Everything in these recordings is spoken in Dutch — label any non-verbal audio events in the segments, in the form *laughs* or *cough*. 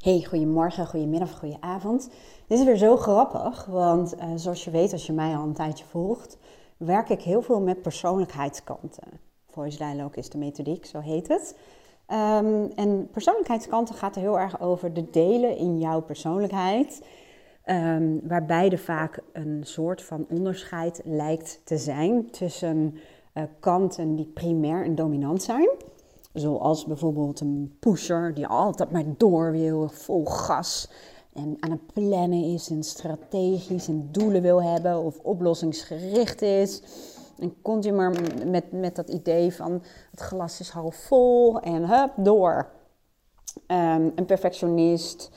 Hey, goedemorgen, goedemiddag, goedenavond. Dit is weer zo grappig, want uh, zoals je weet, als je mij al een tijdje volgt, werk ik heel veel met persoonlijkheidskanten. Voice Dialogue is de methodiek, zo heet het. Um, en persoonlijkheidskanten gaat er heel erg over de delen in jouw persoonlijkheid, um, waarbij er vaak een soort van onderscheid lijkt te zijn tussen uh, kanten die primair en dominant zijn Zoals bijvoorbeeld een pusher die altijd maar door wil, vol gas. En aan het plannen is en strategisch en doelen wil hebben of oplossingsgericht is. En continu maar met, met dat idee van het glas is half vol en hup, door. Um, een perfectionist,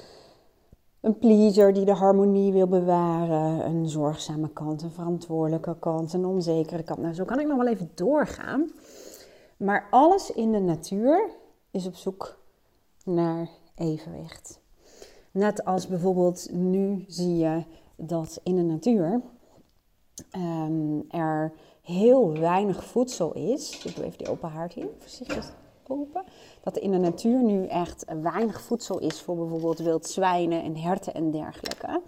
een pleaser die de harmonie wil bewaren, een zorgzame kant, een verantwoordelijke kant, een onzekere kant. Nou, zo kan ik nog wel even doorgaan. Maar alles in de natuur is op zoek naar evenwicht. Net als bijvoorbeeld nu zie je dat in de natuur um, er heel weinig voedsel is. Ik doe even die open haard hier, voorzichtig open. Dat in de natuur nu echt weinig voedsel is voor bijvoorbeeld wild zwijnen en herten en dergelijke.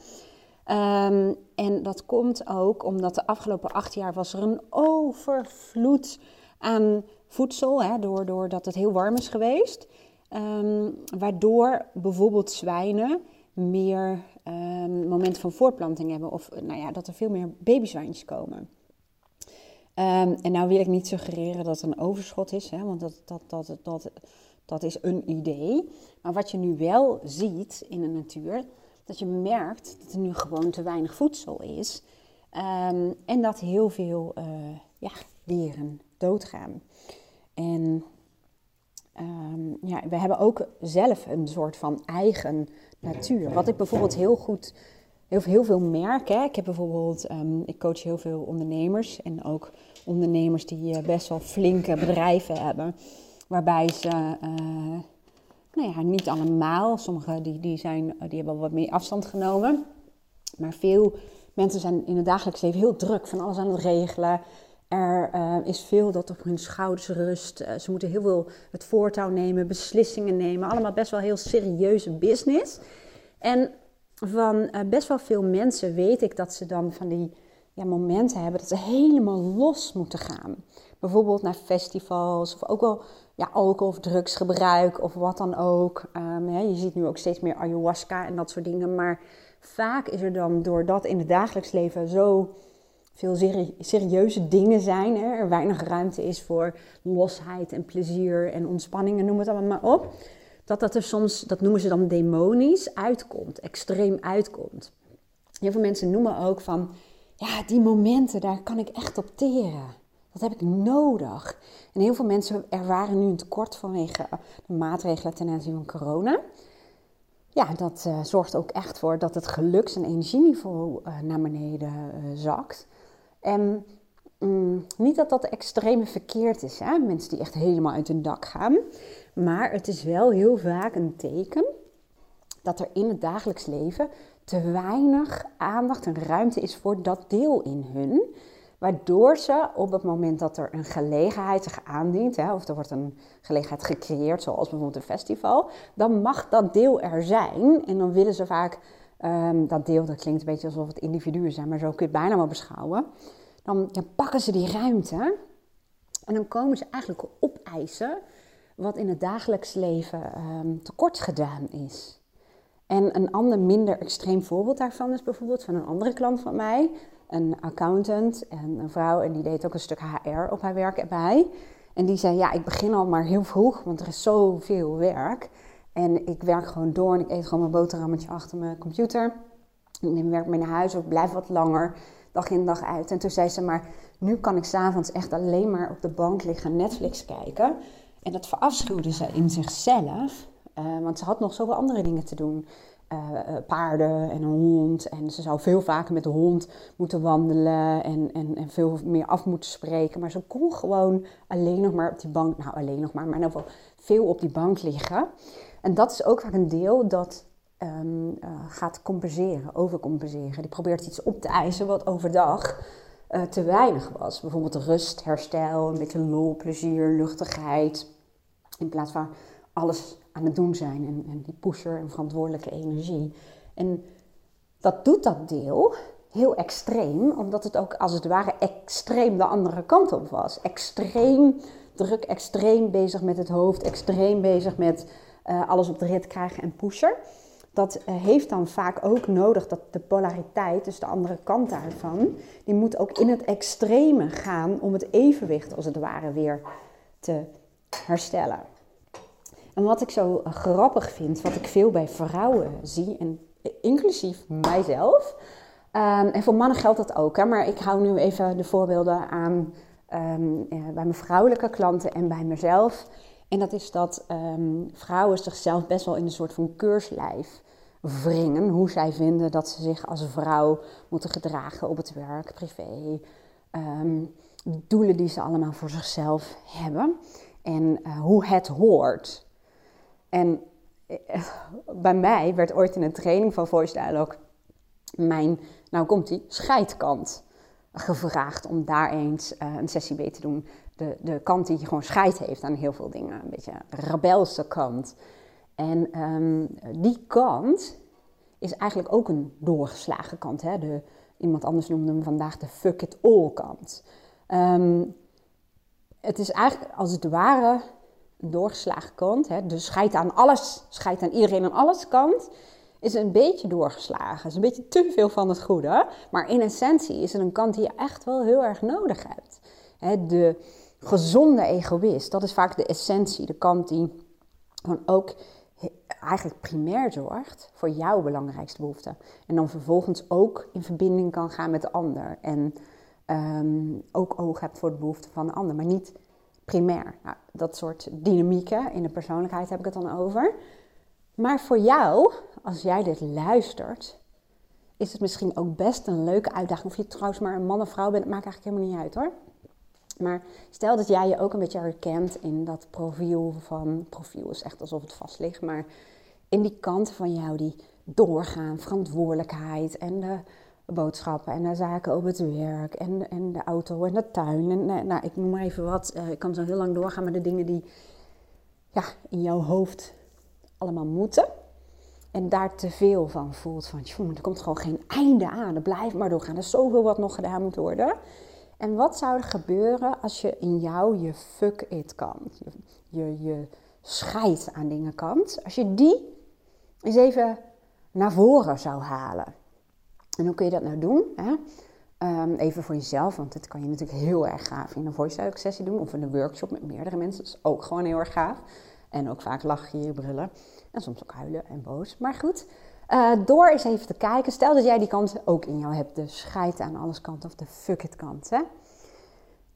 Um, en dat komt ook omdat de afgelopen acht jaar was er een overvloed aan voedsel, hè, doordat het heel warm is geweest. Um, waardoor bijvoorbeeld zwijnen meer um, momenten van voortplanting hebben. Of nou ja, dat er veel meer babyzwijntjes komen. Um, en nou wil ik niet suggereren dat er een overschot is, hè, want dat, dat, dat, dat, dat is een idee. Maar wat je nu wel ziet in de natuur, dat je merkt dat er nu gewoon te weinig voedsel is. en dat heel veel uh, ja, dieren doodgaan. En um, ja, we hebben ook zelf een soort van eigen natuur. Wat ik bijvoorbeeld heel goed, heel, heel veel merk. Hè. Ik heb bijvoorbeeld, um, ik coach heel veel ondernemers en ook ondernemers die uh, best wel flinke bedrijven hebben. Waarbij ze, uh, nou ja, niet allemaal, sommigen die, die, zijn, die hebben wat meer afstand genomen. Maar veel mensen zijn in het dagelijks leven heel druk van alles aan het regelen. Er uh, is veel dat op hun schouders rust. Uh, ze moeten heel veel het voortouw nemen, beslissingen nemen. Allemaal best wel heel serieuze business. En van uh, best wel veel mensen weet ik dat ze dan van die ja, momenten hebben dat ze helemaal los moeten gaan. Bijvoorbeeld naar festivals of ook wel ja, alcohol of drugsgebruik of wat dan ook. Hè, je ziet nu ook steeds meer ayahuasca en dat soort dingen. Maar vaak is er dan door dat in het dagelijks leven zo veel serieuze dingen zijn. Hè? Er weinig ruimte is voor losheid en plezier en ontspanning en noem het allemaal maar op. Dat dat er soms, dat noemen ze dan demonisch, uitkomt, extreem uitkomt. Heel veel mensen noemen ook van, ja, die momenten, daar kan ik echt op teren. Dat heb ik nodig. En heel veel mensen ervaren nu een tekort vanwege de maatregelen ten aanzien van corona. Ja, dat uh, zorgt ook echt voor dat het geluks- en energieniveau uh, naar beneden uh, zakt. En mm, niet dat dat extreme verkeerd is, hè? mensen die echt helemaal uit hun dak gaan. Maar het is wel heel vaak een teken dat er in het dagelijks leven te weinig aandacht en ruimte is voor dat deel in hun. Waardoor ze op het moment dat er een gelegenheid zich aandient, hè, of er wordt een gelegenheid gecreëerd, zoals bijvoorbeeld een festival, dan mag dat deel er zijn. En dan willen ze vaak um, dat deel, dat klinkt een beetje alsof het individuen zijn, maar zo kun je het bijna wel beschouwen. Dan, pakken ze die ruimte en dan komen ze eigenlijk opeisen wat in het dagelijks leven um, tekort gedaan is. En een ander minder extreem voorbeeld daarvan is bijvoorbeeld van een andere klant van mij, een accountant en een vrouw, en die deed ook een stuk HR op haar werk erbij. En die zei: Ja, ik begin al maar heel vroeg, want er is zoveel werk. En ik werk gewoon door en ik eet gewoon mijn boterhammetje achter mijn computer. Ik neem werk mee naar huis, ik blijf wat langer, dag in dag uit. En toen zei ze, maar nu kan ik s'avonds echt alleen maar op de bank liggen Netflix kijken. En dat verafschuwde ze in zichzelf, uh, want ze had nog zoveel andere dingen te doen. Uh, paarden en een hond. En ze zou veel vaker met de hond moeten wandelen en, en, en veel meer af moeten spreken. Maar ze kon gewoon alleen nog maar op die bank, nou alleen nog maar, maar in ieder geval veel op die bank liggen. En dat is ook vaak een deel dat um, uh, gaat compenseren, overcompenseren. Die probeert iets op te eisen wat overdag uh, te weinig was. Bijvoorbeeld rust, herstel, een beetje lol, plezier, luchtigheid. In plaats van alles aan het doen zijn. En, en die pusher en verantwoordelijke energie. En dat doet dat deel heel extreem, omdat het ook als het ware extreem de andere kant op was. Extreem druk, extreem bezig met het hoofd, extreem bezig met uh, alles op de rit krijgen en pusher. Dat uh, heeft dan vaak ook nodig dat de polariteit, dus de andere kant daarvan, die moet ook in het extreme gaan om het evenwicht als het ware weer te herstellen. En wat ik zo grappig vind, wat ik veel bij vrouwen zie, en inclusief mijzelf, um, en voor mannen geldt dat ook, hè, maar ik hou nu even de voorbeelden aan um, bij mijn vrouwelijke klanten en bij mezelf. En dat is dat um, vrouwen zichzelf best wel in een soort van keurslijf wringen. Hoe zij vinden dat ze zich als vrouw moeten gedragen op het werk, privé. doelen die ze allemaal voor zichzelf hebben. En uh, hoe het hoort. En uh, bij mij werd ooit in een training van Voice Dialogue mijn, nou komt die, scheidkant gevraagd om daar eens uh, een sessie mee te doen. De, de kant die gewoon scheid heeft aan heel veel dingen. Een beetje rebelse kant. En um, die kant is eigenlijk ook een doorgeslagen kant. Hè? De, iemand anders noemde hem vandaag de fuck it all kant. Um, het is eigenlijk als het ware een doorgeslagen kant. Hè? De scheid aan alles, scheid aan iedereen en alles kant is een beetje doorgeslagen. is een beetje te veel van het goede. Maar in essentie is het een kant die je echt wel heel erg nodig hebt. de gezonde egoïst, dat is vaak de essentie. De kant die gewoon ook eigenlijk primair zorgt voor jouw belangrijkste behoeften. En dan vervolgens ook in verbinding kan gaan met de ander. En ehm, ook oog hebt voor de behoeften van de ander, maar niet primair. Nou, dat soort dynamieken in de persoonlijkheid heb ik het dan over. Maar voor jou, als jij dit luistert, is het misschien ook best een leuke uitdaging. Of je trouwens maar een man of vrouw bent, maakt eigenlijk helemaal niet uit hoor. Maar stel dat jij je ook een beetje herkent in dat profiel van. Profiel is echt alsof het vast ligt, maar in die kant van jou die doorgaan, verantwoordelijkheid en de boodschappen en de zaken op het werk en, en de auto en de tuin. En, eh, nou, ik noem maar even wat. Eh, ik kan zo heel lang doorgaan met de dingen die ja, in jouw hoofd allemaal moeten. En daar te veel van voelt. Van, er komt gewoon geen einde aan. Er blijft maar doorgaan. Er is zoveel wat nog gedaan moet worden. En wat zou er gebeuren als je in jou je fuck it kant, je, je, je scheid aan dingen kant, als je die eens even naar voren zou halen? En hoe kun je dat nou doen? Hè? Ehm, even voor jezelf, want dit kan je natuurlijk heel erg gaaf in een voice sessie doen of in een workshop met meerdere mensen. Dat is ook gewoon heel erg gaaf. En ook vaak lachen je, brullen. En soms ook huilen en boos. Maar goed, uh, door eens even te kijken. Stel dat jij die kant ook in jou hebt. De scheid aan alles kant of de fuck it kant. Hè?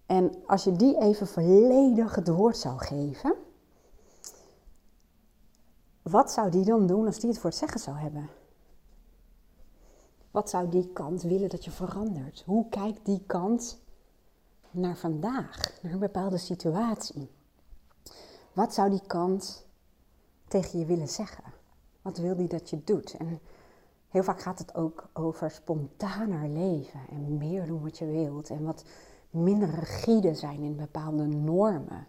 En als je die even volledig het woord zou geven. Wat zou die dan doen als die het voor het zeggen zou hebben? Wat zou die kant willen dat je verandert? Hoe kijkt die kant naar vandaag, naar een bepaalde situatie? Wat zou die kant tegen je willen zeggen? Wat wil die dat je doet? En heel vaak gaat het ook over spontaner leven en meer doen wat je wilt en wat minder rigide zijn in bepaalde normen.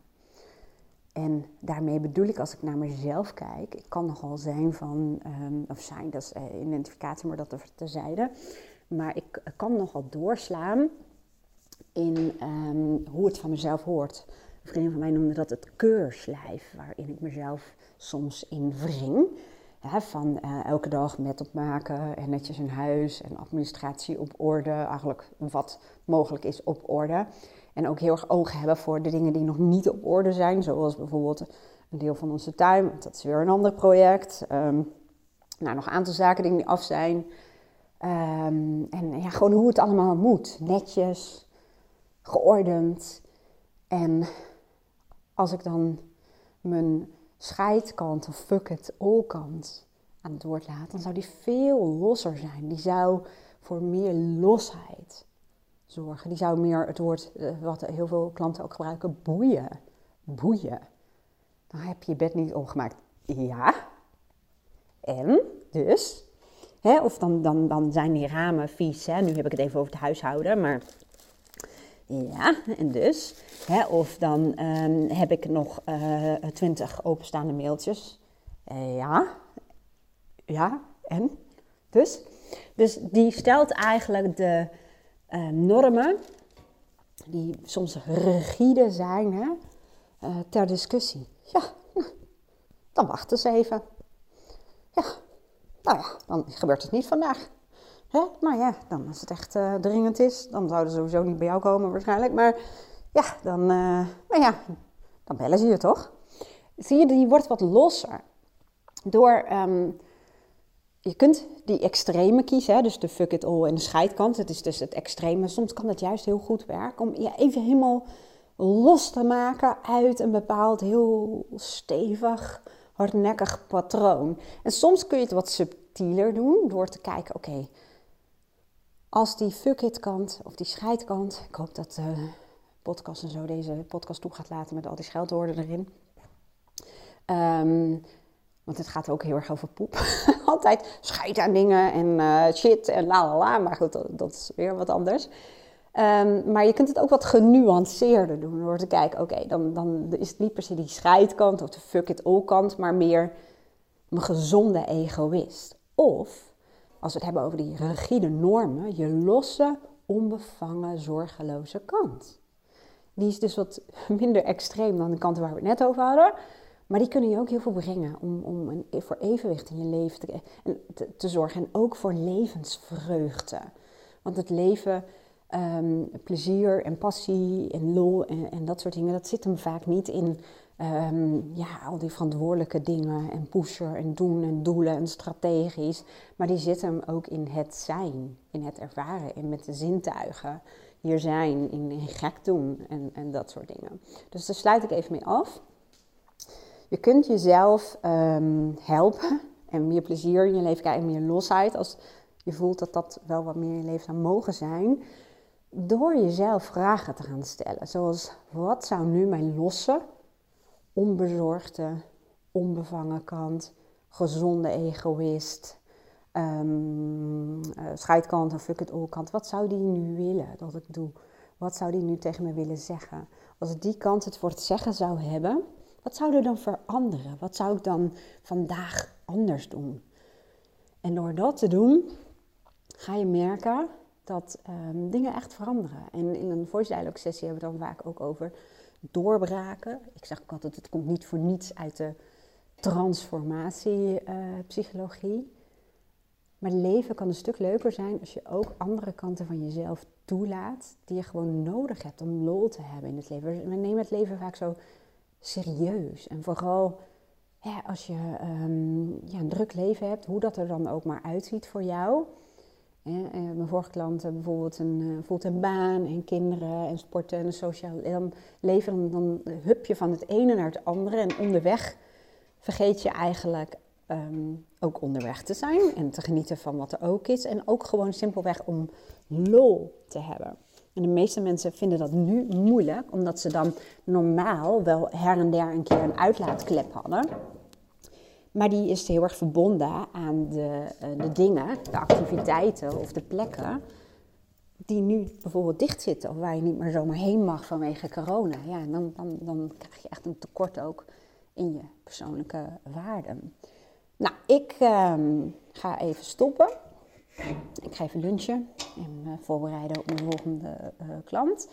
En daarmee bedoel ik, als ik naar mezelf kijk, ik kan nogal zijn van, um, of zijn, dat is uh, identificatie, maar dat er tezijde. Maar ik kan nogal doorslaan in um, hoe het van mezelf hoort. Een vriendin van mij noemde dat het keurslijf, waarin ik mezelf soms in wring. Van uh, elke dag met opmaken en netjes een huis en administratie op orde, eigenlijk wat mogelijk is op orde. En ook heel erg oog hebben voor de dingen die nog niet op orde zijn, zoals bijvoorbeeld een deel van onze tuin, dat is weer een ander project. Um, nou, nog een aantal zaken die af zijn. Um, en ja, gewoon hoe het allemaal moet. Netjes, geordend. En als ik dan mijn scheidkant of fuck it all kant aan het woord laat, dan zou die veel losser zijn. Die zou voor meer losheid zorgen. Die zou meer het woord, eh, wat heel veel klanten ook gebruiken, boeien. Boeien. Dan heb je je bed niet opgemaakt. Ja. En dus. Hè, of dan, dan, dan zijn die ramen vies. Hè. Nu heb ik het even over het huishouden, maar ja, en dus. Hè, of dan um, heb ik nog uh, twintig openstaande mailtjes Uh, ja. Ja, en? Dus? Dus die stelt eigenlijk de uh, normen, die soms rigide zijn, hè, ter discussie. Ja, nou, dan wachten ze even. Ja, nou ja, dan gebeurt het niet vandaag. Hè? Nou ja, dan als het echt uh, dringend is, dan zouden ze sowieso niet bij jou komen waarschijnlijk. Maar ja, dan, nou ja, dan bellen ze je toch? Zie je, die wordt wat losser. Door, um, je kunt die extreme kiezen, hè? dus de fuck it all en de scheidkant. Het is dus het extreme. Soms kan het juist heel goed werken om je even helemaal los te maken uit een bepaald heel stevig, hardnekkig patroon. En soms kun je het wat subtieler doen door te kijken, oké, als die fuck it kant of die scheidkant, ik hoop dat de podcast en zo deze podcast toe gaat laten met al die scheldwoorden erin. Um, want het gaat ook heel erg over poep. *laughs* Altijd scheid aan dingen en uh, shit en la la la. Maar goed, dat, is weer wat anders. Um, maar je kunt het ook wat genuanceerder doen door te kijken, oké, dan, dan is het niet per se die scheidkant of de fuck it all kant, maar meer een gezonde egoïst. Of als we het hebben over die rigide normen, je losse, onbevangen, zorgeloze kant. Die is dus wat *laughs* minder extreem dan de kanten waar we het net over hadden. Maar die kunnen je ook heel veel brengen om, om een, voor evenwicht in je leven te, te, te zorgen. En ook voor levensvreugde. Want het leven, um, plezier en passie en lol en, en, dat soort dingen, dat zit hem vaak niet in um, ja, al die verantwoordelijke dingen en pushen en doen en doelen en strategisch. Maar die zit hem ook in het zijn, in het ervaren, in met de zintuigen. Hier zijn, in, gek doen en, en dat soort dingen. Dus daar sluit ik even mee af. Je kunt jezelf um, helpen en meer plezier in je leven krijgen, meer losheid. Als je voelt dat dat wel wat meer in je leven zou mogen zijn. Door jezelf vragen te gaan stellen. Zoals, wat zou nu mijn losse, onbezorgde, onbevangen kant, gezonde egoïst, um, scheidkant of fuck it all kant, wat zou die nu willen dat ik doe? Wat zou die nu tegen me willen zeggen? Als die kant het voor het zeggen zou hebben, wat zou er dan veranderen? Wat zou ik dan vandaag anders doen? En door dat te doen, ga je merken dat um, dingen echt veranderen. En in een voice sessie hebben we dan vaak ook over doorbraken. Ik zeg ook altijd, het komt niet voor niets uit de transformatiepsychologie. Uh, maar leven kan een stuk leuker zijn als je ook andere kanten van jezelf toelaat, die je gewoon nodig hebt om lol te hebben in het leven. We nemen het leven vaak zo serieus. En vooral als je um, ja, een druk leven hebt, hoe dat er dan ook maar uitziet voor jou. Eh, mijn vorige klanten bijvoorbeeld een, baan en kinderen en sporten en sociaal dan leven. Dan, hup je van het ene naar het andere en onderweg vergeet je eigenlijk um, ook onderweg te zijn en te genieten van wat er ook is. En ook gewoon simpelweg om lol te hebben. En de meeste mensen vinden dat nu moeilijk, omdat ze dan normaal wel her en der een keer een uitlaatklep hadden. Maar die is heel erg verbonden aan de, eh, de dingen, de activiteiten of de plekken die nu bijvoorbeeld dicht zitten of waar je niet meer zomaar heen mag vanwege corona. Ja, dan, dan, dan krijg je echt een tekort ook in je persoonlijke waarden. Nou, ik ehm, ga even stoppen. Ik ga even lunchen en uh, voorbereiden op mijn volgende uh, klant.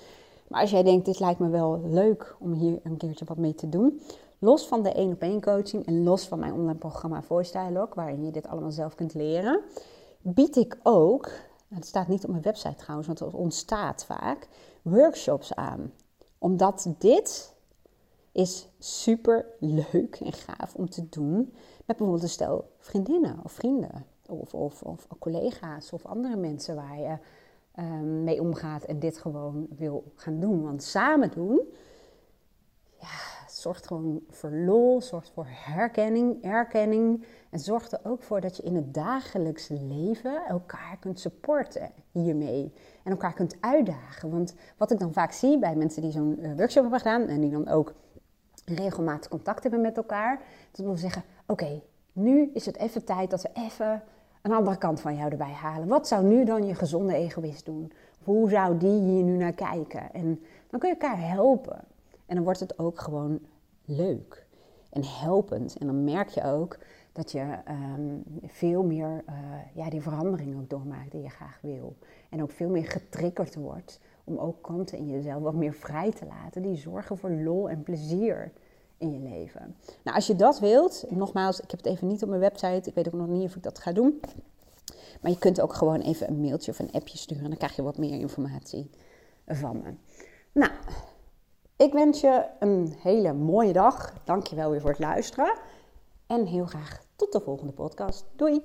Maar als jij denkt, dit lijkt me wel leuk om hier een keertje wat mee te doen. Los van de één op één coaching en los van mijn online programma Voice Dialogue, waarin je dit allemaal zelf kunt leren, bied ik ook, het staat niet op mijn website trouwens, want het ontstaat vaak, workshops aan. Omdat dit is super leuk en gaaf om te doen met bijvoorbeeld een stel vriendinnen of vrienden of, of, of collega's of andere mensen waar je um, mee omgaat en dit gewoon wil gaan doen. Want samen doen, ja, zorgt gewoon voor lol, zorgt voor herkenning, erkenning. En zorgt er ook voor dat je in het dagelijkse leven elkaar kunt supporten hiermee. En elkaar kunt uitdagen. Want wat ik dan vaak zie bij mensen die zo'n uh, workshop hebben gedaan en die dan ook regelmatig contact hebben met elkaar, dat we zeggen: Oké, nu is het even tijd dat we even een andere kant van jou erbij halen. Wat zou nu dan je gezonde egoïst doen? hoe zou die hier nu naar kijken? En dan kun je elkaar helpen. En dan wordt het ook gewoon leuk. en helpend. En dan merk je ook dat je ehm, veel meer uh, ja, die verandering ook doormaakt die je graag wil. En ook veel meer getriggerd wordt om ook kanten in jezelf wat meer vrij te laten. Die zorgen voor lol en plezier in je leven. Nou, als je dat wilt, nogmaals, ik heb het even niet op mijn website. Ik weet ook nog niet of ik dat ga doen. Maar je kunt ook gewoon even een mailtje of een appje sturen. En dan krijg je wat meer informatie van me. Nou, ik wens je een hele mooie dag. Dank je wel weer voor het luisteren. En heel graag tot de volgende podcast. Doei!